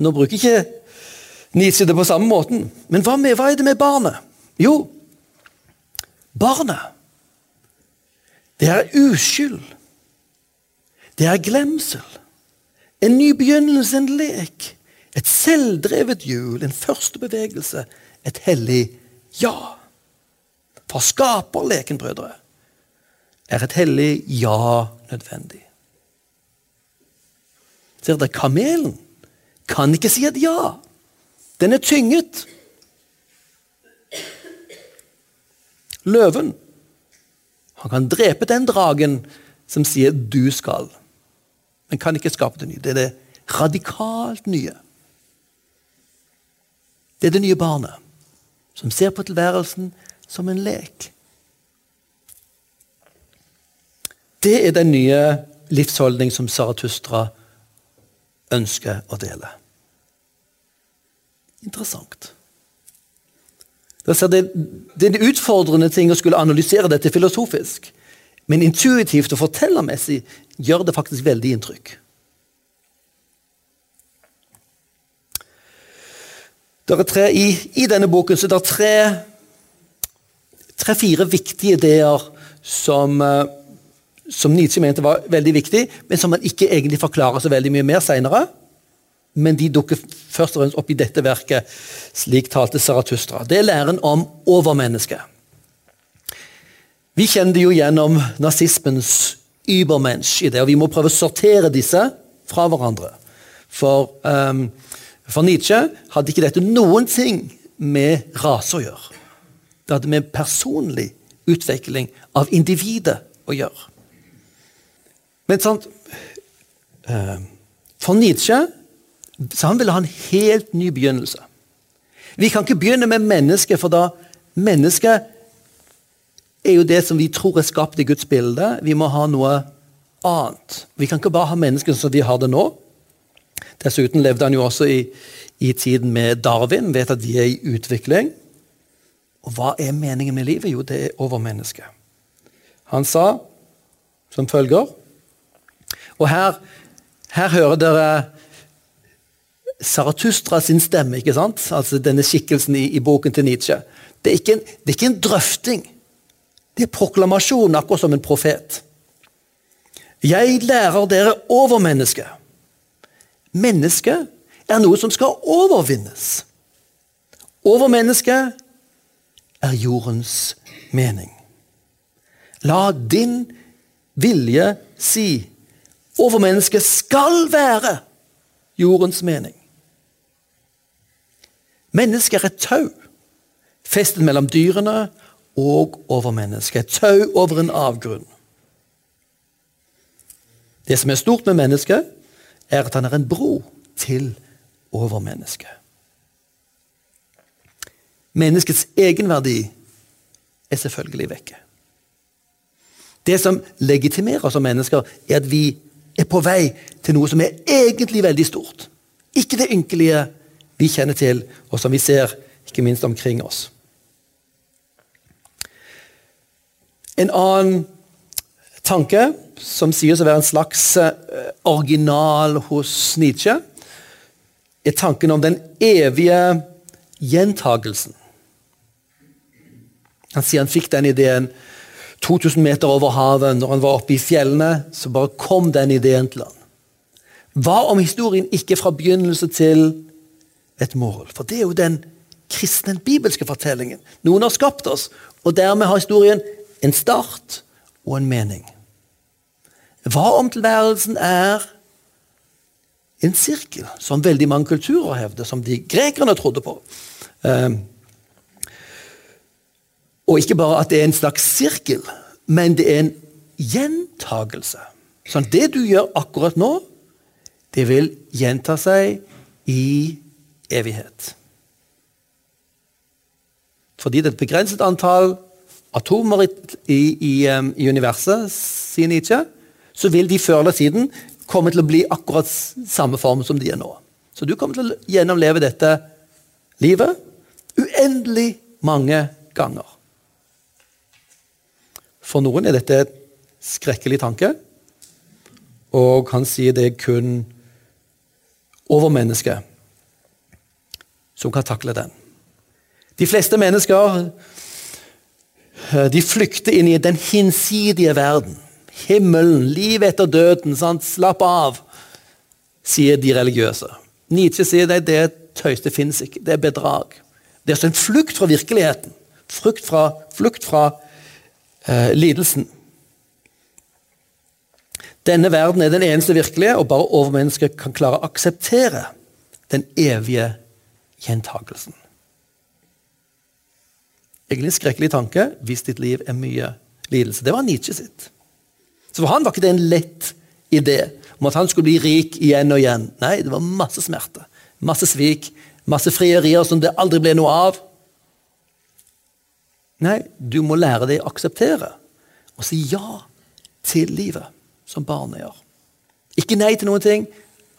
Nå bruker ikke Nietzsche det på samme måten. Men hva, med, hva er det med barnet? Jo, barnet det er uskyld. Det er glemsel. En ny begynnelse, en lek. Et selvdrevet hjul, en første bevegelse. Et hellig ja. For skaperleken, brødre, er et hellig ja nødvendig. Ser dere, kamelen kan ikke si et ja. Den er tynget. Løven han kan drepe den dragen som sier 'du skal', men kan ikke skape det nye. Det er det radikalt nye. Det er det nye barnet, som ser på tilværelsen som en lek. Det er den nye livsholdning som Saratustra ønsker å dele. Interessant. Det er en utfordrende ting å skulle analysere dette filosofisk. Men intuitivt og fortellermessig gjør det faktisk veldig inntrykk. Tre, i, I denne boken så er det tre tre-fire viktige ideer som, eh, som Nietzsche mente var veldig viktig, men som han ikke egentlig forklarer så veldig mye mer seinere men de dukker først og fremst opp i dette verket, slik talte Saratustra. Det er læren om overmennesket. Vi kjenner det jo gjennom nazismens übermensch-idé, og vi må prøve å sortere disse fra hverandre. For, um, for Nietzsche hadde ikke dette noen ting med rase å gjøre. Det hadde med personlig utvikling av individet å gjøre. Men sant uh, For Nietzsche så han ville ha en helt ny begynnelse. Vi kan ikke begynne med mennesket, for da mennesket er jo det som vi tror er skapt i Guds bilde. Vi må ha noe annet. Vi kan ikke bare ha mennesket som vi har det nå. Dessuten levde han jo også i, i tiden med Darwin, vet at de er i utvikling. Og hva er meningen med livet? Jo, det er overmennesket. Han sa som følger Og her, her hører dere Saratustra sin stemme, ikke sant? altså denne skikkelsen i, i boken til Nietzsche. Det er, en, det er ikke en drøfting. Det er proklamasjon, akkurat som en profet. Jeg lærer dere over Mennesket er noe som skal overvinnes. Overmennesket er jordens mening. La din vilje si overmennesket skal være jordens mening. Mennesket er et tau festet mellom dyrene og over mennesket. Et tau over en avgrunn. Det som er stort med mennesket, er at han er en bro til overmennesket. Menneskets egenverdi er selvfølgelig vekke. Det som legitimerer oss som mennesker, er at vi er på vei til noe som er egentlig veldig stort. Ikke det ynkelige vi kjenner til, og som vi ser ikke minst omkring oss. En annen tanke, som sies å være en slags eh, original hos Nietzsche, er tanken om den evige gjentagelsen. Han sier han fikk den ideen 2000 meter over havet. Når han var oppe i fjellene, så bare kom den ideen til han. Hva om historien ikke fra begynnelse til et mål? For det er jo den kristne, bibelske fortellingen. Noen har skapt oss, og dermed har historien en start og en mening. Hva om tilværelsen er en sirkel, som veldig mange kulturer hevder, som de grekerne trodde på? Um, og ikke bare at det er en slags sirkel, men det er en gjentagelse. Sånn, det du gjør akkurat nå, det vil gjenta seg i evighet. Fordi det er et begrenset antall atomer i, i, i, universet, sier Nietzsche, så vil de før eller siden komme til å bli akkurat samme form som de er nå. Så du kommer til å gjennomleve dette livet uendelig mange ganger. For noen er dette et skrekkelig tanke, og han sier det er kun overmennesket som kan takle den. De fleste mennesker eh, de flykter inn i den hinsidige verden. Himmelen, livet etter døden. Sant? Slapp av, sier de religiøse. Nietzsche sier det, det tøys, det finnes ikke. Det er bedrag. Det er altså en flukt fra virkeligheten. Flukt fra, flukt fra eh, lidelsen. Denne verden er den eneste virkelige, og bare overmennesket kan klare å akseptere den evige gjentagelsen. Egentlig en skrekkelig tanke hvis ditt liv er mye lidelse. Det var Nietzsche sitt. Så for han var ikke det en lett idé om at han skulle bli rik igjen og igjen. Nei, det var masse smerte, masse svik, masse frierier som det aldri ble noe av. Nei, du må lære deg å akseptere og si ja til livet, som barnet gjør. Ikke nei til noen ting,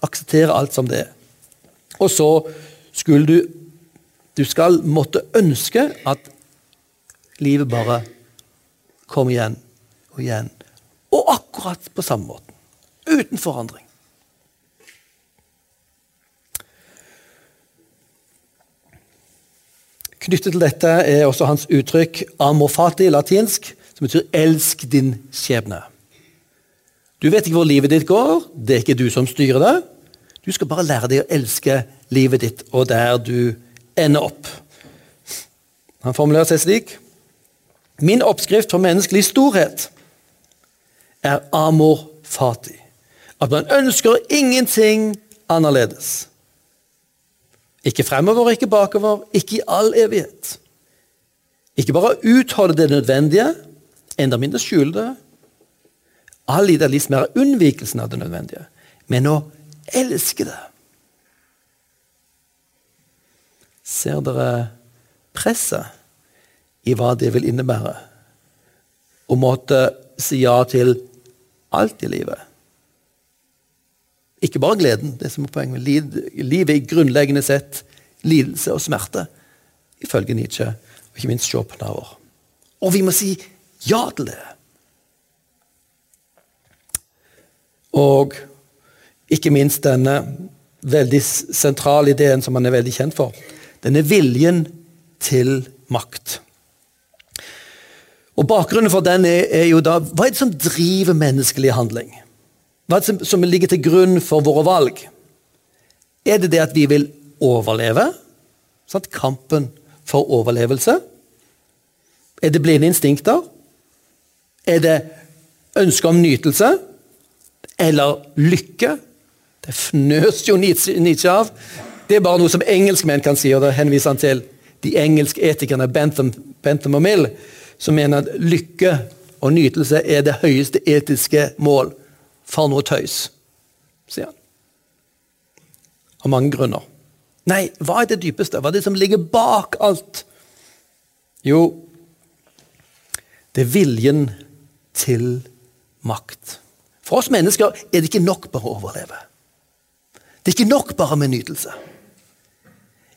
akseptere alt som det er. Og så skulle du Du skal måtte ønske at livet bare kom igjen og igjen. Og akkurat på samme måten. Uten forandring. Knyttet til dette er også hans uttrykk 'amor fati', latinsk, som betyr 'elsk din skjebne'. Du vet ikke hvor livet ditt går, det er ikke du som styrer det. Du skal bare lære deg å elske livet ditt og der du ender opp. Han formulerer seg slik Min oppskrift for menneskelig storhet er amor fati. At man ønsker ingenting annerledes. Ikke fremover, ikke bakover, ikke i all evighet. Ikke bare utholde det nødvendige, enda mindre skjule det. All idealisme er unnvikelsen av det nødvendige, men å elske det. Ser dere presset i hva det vil innebære? Å måtte si ja til alt i livet. Ikke bare gleden, det som er poenget. Livet i grunnleggende sett lidelse og smerte, ifølge Nietzsche og ikke minst Schopenhauer. Og vi må si ja til det. Og ikke minst denne veldig sentrale ideen som han er veldig kjent for. Denne viljen til makt. Og Bakgrunnen for den er, er, jo da Hva er det som driver menneskelig handling? Hva er det som, som ligger til grunn for våre valg? Er det det at vi vil overleve? Sånn, Kampen for overlevelse? Er det blinde instinkter? Er det ønske om nytelse? Eller lykke? Det fnøs jo Nietzsche av. Det er bare noe som engelskmenn kan si, og da henviser han til de engelske etikerne Bentham, Bentham og Mill, som mener at lykke og nytelse er det høyeste etiske mål. for noe tøys, sier han. Av mange grunner. Nei, hva er det dypeste? Hva er det som ligger bak alt? Jo, det er viljen til makt. For oss mennesker er det ikke nok bare å overleve. Det er ikke nok bare med nytelse.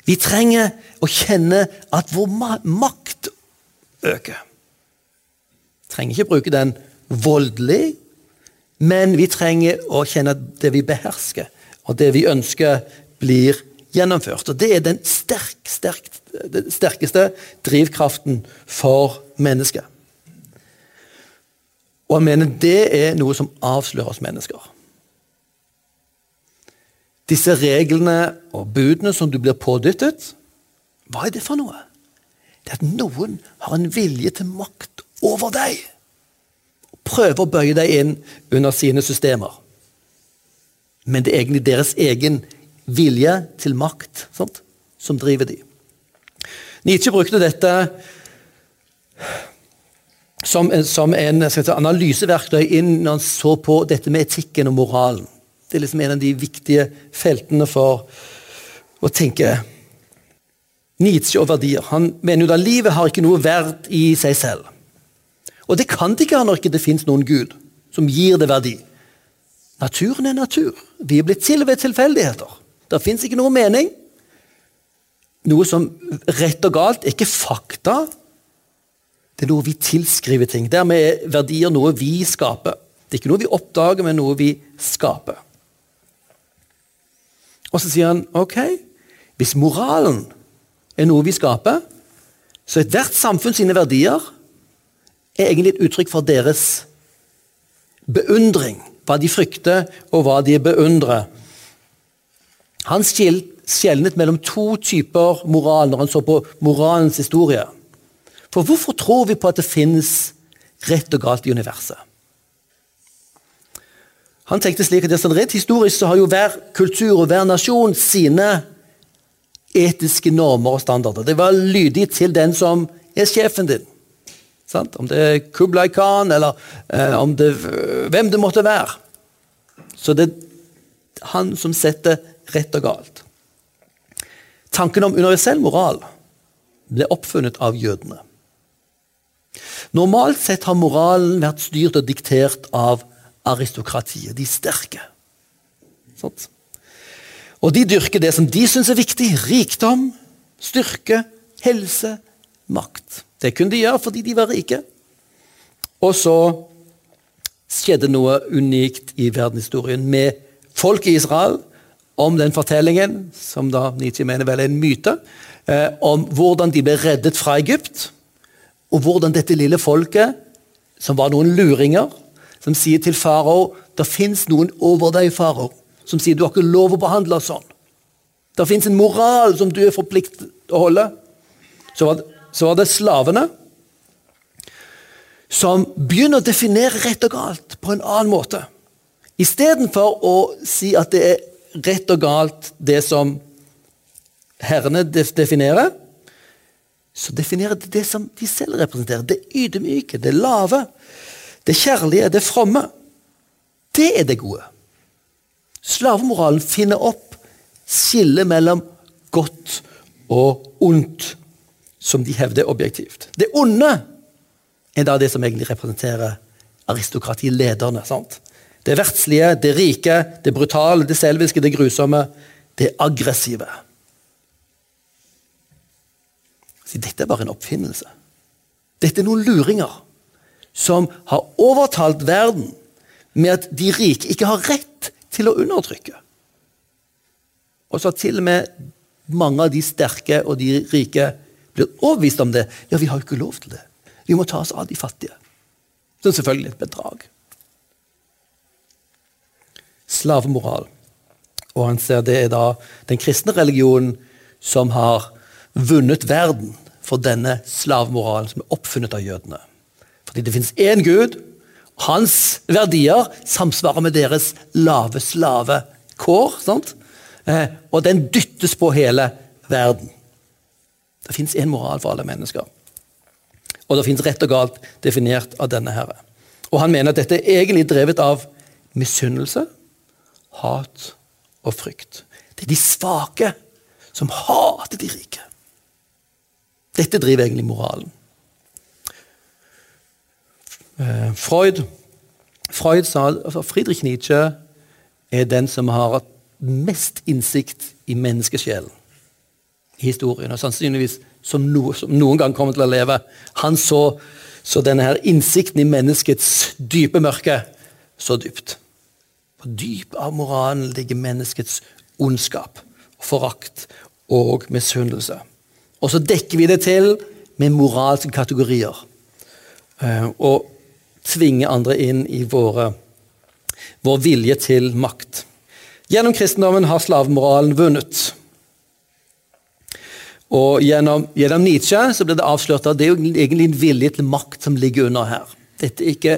Vi trenger å kjenne at vår makt øker. Vi trenger ikke bruke den voldelig, men vi trenger å kjenne at det vi behersker, og det vi ønsker, blir gjennomført. Og Det er den sterk, sterk, sterkeste drivkraften for mennesket. Og jeg mener det er noe som avslører oss mennesker. Disse reglene og budene som du blir pådyttet, hva er det for noe? Det er at noen har en vilje til makt over deg. Og prøver å bøye deg inn under sine systemer. Men det er egentlig deres egen vilje til makt sant, som driver de. Nietzsche brukte dette som, som en si, analyseverktøy inn når han så på dette med etikken og moralen. Det er liksom en av de viktige feltene for å tenke Nietzsche og verdier. Han mener jo da livet har ikke noe verd i seg selv. Og det kan det ikke ha når ikke det fins noen gud som gir det verdi. Naturen er natur. Vi er blitt til ved tilfeldigheter. Det fins ikke noe mening. Noe som rett og galt er ikke fakta. Det er noe vi tilskriver ting. Dermed er verdier noe vi skaper. Det er ikke noe vi oppdager, men noe vi skaper. Og så sier han ok, hvis moralen er noe vi skaper, så er ethvert samfunn sine verdier er egentlig et uttrykk for deres beundring. Hva de frykter, og hva de beundrer. Han skjelnet mellom to typer moral når han så på moralens historie. For hvorfor tror vi på at det finnes rett og galt i universet? Han tenkte slik at sånn Rett historisk så har jo hver kultur og hver nasjon sine etiske normer og standarder. Det var lydig til den som er sjefen din. Sant? Om det er Kublai Khan, eller eh, om det, hvem det måtte være. Så det er han som setter rett og galt. Tanken om universell moral ble oppfunnet av jødene. Normalt sett har moralen vært styrt og diktert av aristokratiet, de sterke. Sånt. Og de dyrker det som de syns er viktig. Rikdom, styrke, helse, makt. Det kunne de gjøre fordi de var rike. Og så skjedde noe unikt i verdenshistorien med folk i Israel om den fortellingen, som da Nietzsche mener vel er en myte, eh, om hvordan de ble reddet fra Egypt, og hvordan dette lille folket, som var noen luringer, som sier til farao det fins noen over deg, farao, som sier du har ikke lov å behandle sånn. Det fins en moral som du er forpliktet å holde. Så var, det, så var det slavene som begynner å definere rett og galt på en annen måte. Istedenfor å si at det er rett og galt det som herrene definerer, så definerer de det som de selv representerer. Det ydmyke, det lave. Det kjærlige, det fromme, det er det gode. Slavemoralen finner opp skillet mellom godt og ondt, som de hevder objektivt. Det onde er da det som egentlig representerer aristokratilederne. sant? Det verdslige, det rike, det brutale, det selviske, det grusomme, det aggressive. Så dette er bare en oppfinnelse. Dette er noen luringer som har overtalt verden med at de rike ikke har rett til å undertrykke. Og så har til og med mange av de sterke og de rike blitt overbevist om det. Ja, vi har jo ikke lov til det. Vi må ta oss av de fattige. Så selvfølgelig et bedrag. Slavemoral. Og han ser det er da den kristne religionen som har vunnet verden for denne slavemoralen som er oppfunnet av jødene. Fordi det fins én Gud. Hans verdier samsvarer med deres lave slavekår. Eh, og den dyttes på hele verden. Det fins én moral for alle mennesker. Og det fins rett og galt definert av denne herre. Og han mener at dette er egentlig drevet av misunnelse, hat og frykt. Det er de svake som hater de rike. Dette driver egentlig moralen. Eh, Freud, Freud sa altså Friedrich Nietzsche er den som har hatt mest innsikt i menneskesjelen i historien, og sannsynligvis som, no, som noen gang kommer til å leve. Han så, så denne her innsikten i menneskets dype mørke så dypt. På dyp av moralen ligger menneskets ondskap, forakt og misunnelse. Og så dekker vi det til med moralske kategorier. Uh, og tvinger andre inn i våre, vår vilje til makt. Gjennom kristendommen har slavemoralen vunnet. Og gjennom, gjennom, Nietzsche så ble det avslørt at det er jo egentlig en vilje til makt som ligger under her. Dette er ikke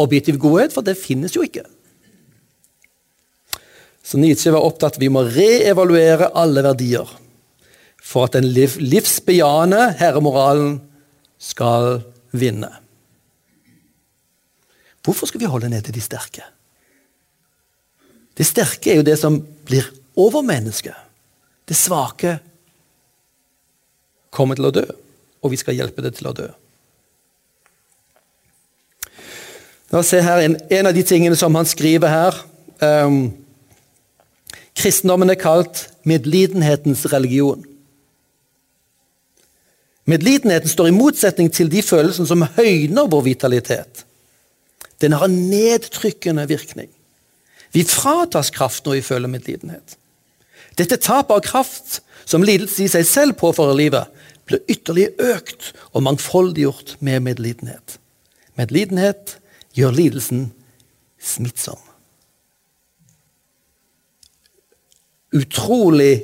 objektiv godhet, for det finnes jo ikke. Så Nietzsche var opptatt vi må reevaluere alle verdier for at den liv, livsbejaende herremoralen skal vinne. Hvorfor skal vi holde nede de sterke? Det sterke er jo det som blir overmennesket. Det svake kommer til å dø, og vi skal hjelpe det til å dø. La oss se her en, en av de tingene som han skriver her. Um, kristendommen er kalt medlidenhetens religion. Medlidenheten står i motsetning til de følelsene som høyner vår vitalitet. Den har en nedtrykkende virkning. Vi fratas kraft når vi føler medlidenhet. Dette tapet av kraft som lidelse i seg selv påfører livet, blir ytterligere økt og mangfoldiggjort med medlidenhet. Medlidenhet gjør lidelsen smittsom. Utrolig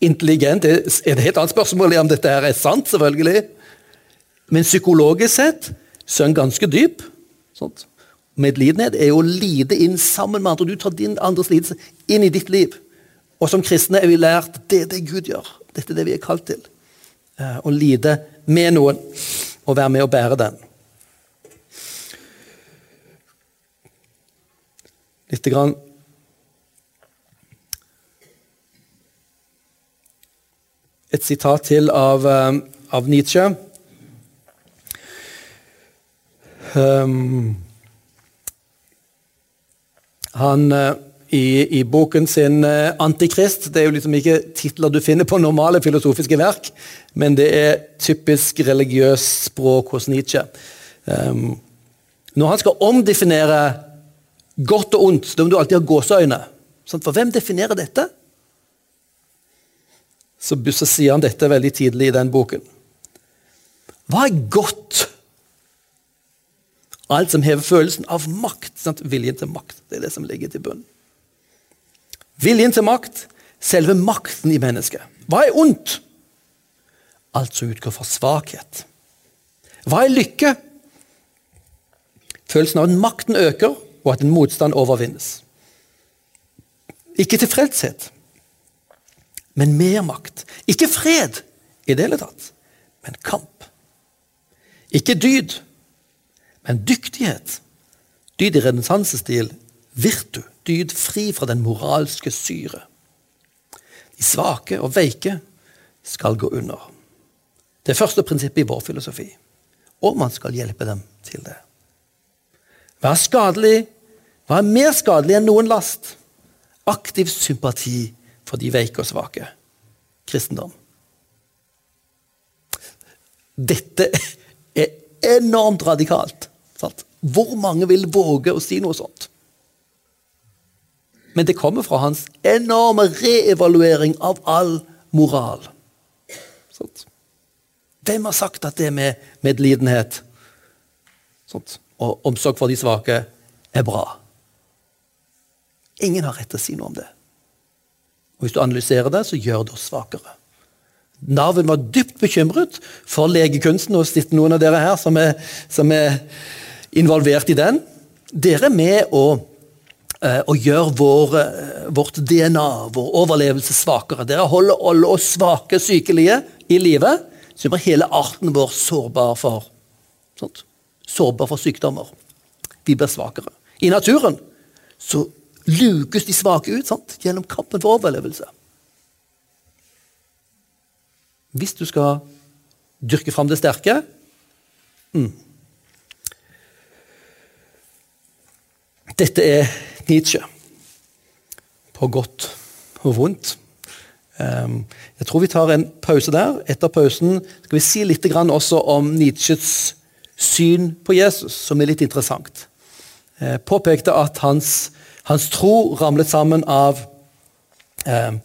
intelligent. Det er et helt annet spørsmål om dette her er sant, selvfølgelig. Men psykologisk sett så er den ganske dyp. Sånt. Medlidenhet er jo å lide inn sammen med andre. Du tar din andres lidelse inn i ditt liv. Og som kristne er vi lært det er det Gud gjør. Dette er det vi er kalt til. Eh, å lide med noen og være med å bære den. Litt grann Et sitat til av, eh, av Nietzsche. Um, han, eh, i, i, boken sin eh, 'Antikrist' Det er jo liksom ikke titler du finner på normale filosofiske verk, men det er typisk religiøst språk hos Nietzsche. Um, når han skal omdefinere godt og ondt, da må du alltid ha gåseøyne. For hvem definerer dette? Så, så sier han dette veldig tidlig i den boken. Hva er godt? Alt som hever følelsen av makt. Sant? Viljen til makt. Det er det som ligger til bunn. Viljen til makt, selve makten i mennesket. Hva er ondt? Alt som utgår fra svakhet. Hva er lykke? Følelsen av at makten øker, og at en motstand overvinnes. Ikke tilfredshet, men mer makt. Ikke fred i det hele tatt, men kamp. Ikke dyd, men dyktighet. Dyd i renessansestil virtu. Dyd fri fra den moralske syre. De svake og veike skal gå under. Det første prinsippet i vår filosofi. Og man skal hjelpe dem til det. Hva er skadelig? Hva er mer skadelig enn noen last? Aktiv sympati for de veike og svake. Kristendom. Dette er enormt radikalt. Sant? Hvor mange vil våge å si noe sånt? Men det kommer fra hans enorme reevaluering av all moral. Sånt. Hvem har sagt at det med medlidenhet sånt, og omsorg for de svake er bra? Ingen har rett til å si noe om det. Og Hvis du analyserer det, så gjør det oss svakere. Narven var dypt bekymret for legekunsten, sitter noen av dere her som er, som er involvert i den. Dere er med å, eh, å gjøre vår, eh, vårt DNA, vår overlevelse, svakere. Dere holder alle oss svake, sykelige i livet, så gjør hele arten vår sårbar for, sånt, sårbar for sykdommer. Vi blir svakere. I naturen så lukes de svake ut sant? gjennom kampen for overlevelse. Hvis du skal dyrke fram det sterke mm. Dette er Nietzsche. På godt og vondt. Ehm, jeg tror vi tar en pause der. Etter pausen skal vi si litt også om Nietzsches syn på Jesus, som er litt interessant. Jeg påpekte at hans, hans tro ramlet sammen av eh,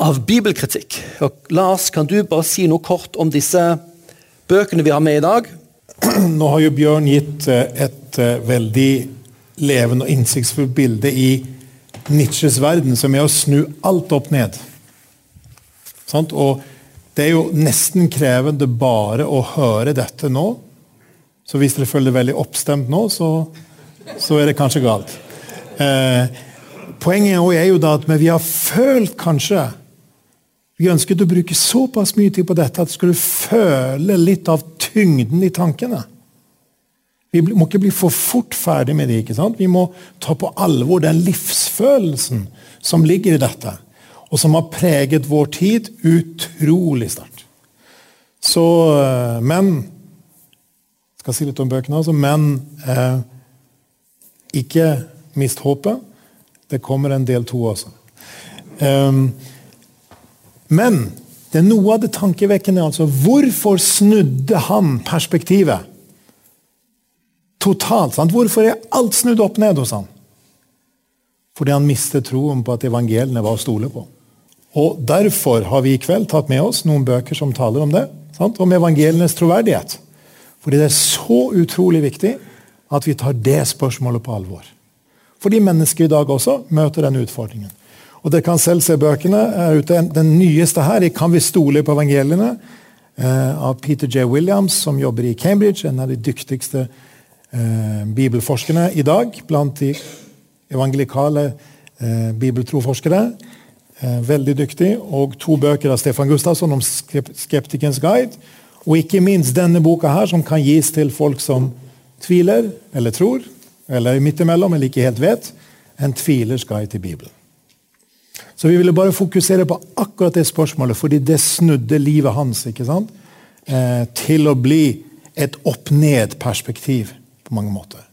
av bibelkritikk. Og Lars, kan du bare si noe kort om disse bøkene vi har med i dag? Nå har jo Bjørn gitt eh, et eh, veldig levende og innsiktsfullt bilde i Nietzsches verden, som er å snu alt opp ned. Og det er jo nesten krevende bare å høre dette nå. Så hvis dere føler det veldig oppstemt nå, så, så, er det kanskje galt. Eh, poenget er jo da at vi har følt kanskje Vi ønsket å bruke såpass mye tid på dette at du skulle føle litt av tyngden i tankene. Vi må ikke bli for fort ferdig med det. ikke sant? Vi må ta på alvor den livsfølelsen som ligger i dette, og som har preget vår tid utrolig sterkt. Så, men, Men skal si litt om bøkene, altså, men eh, ikke mist håpet. Det kommer en del to også. Um, men det er noe av det tankevekkende. altså, Hvorfor snudde han perspektivet? Totalt. sant? Hvorfor er alt snudd opp ned hos han? Fordi han mistet troen på at evangeliene var å stole på. Og Derfor har vi i kveld tatt med oss noen bøker som taler om det. Sant? Om evangelienes troverdighet. Fordi det er så utrolig viktig at vi tar det spørsmålet på alvor. Fordi mennesker i dag også møter den utfordringen. Og Dere kan selv se bøkene. er ute. Den nyeste her i 'Kan vi stole på evangeliene?' Eh, av Peter J. Williams, som jobber i Cambridge. En av de dyktigste eh, bibelforskerne i dag blant de evangelikale eh, bibeltroforskere. Eh, veldig dyktig. Og to bøker av Stefan Gustavsson om Skeptikens guide og ikke minst denne boka her, som kan gis til folk som tviler eller tror, eller midt imellom, eller ikke helt vet. En tvilers guide til Bibelen. Så vi ville bare fokusere på akkurat det spørsmålet, fordi det snudde livet hans ikke sant? Eh, til å bli et opp-ned-perspektiv på mange måter.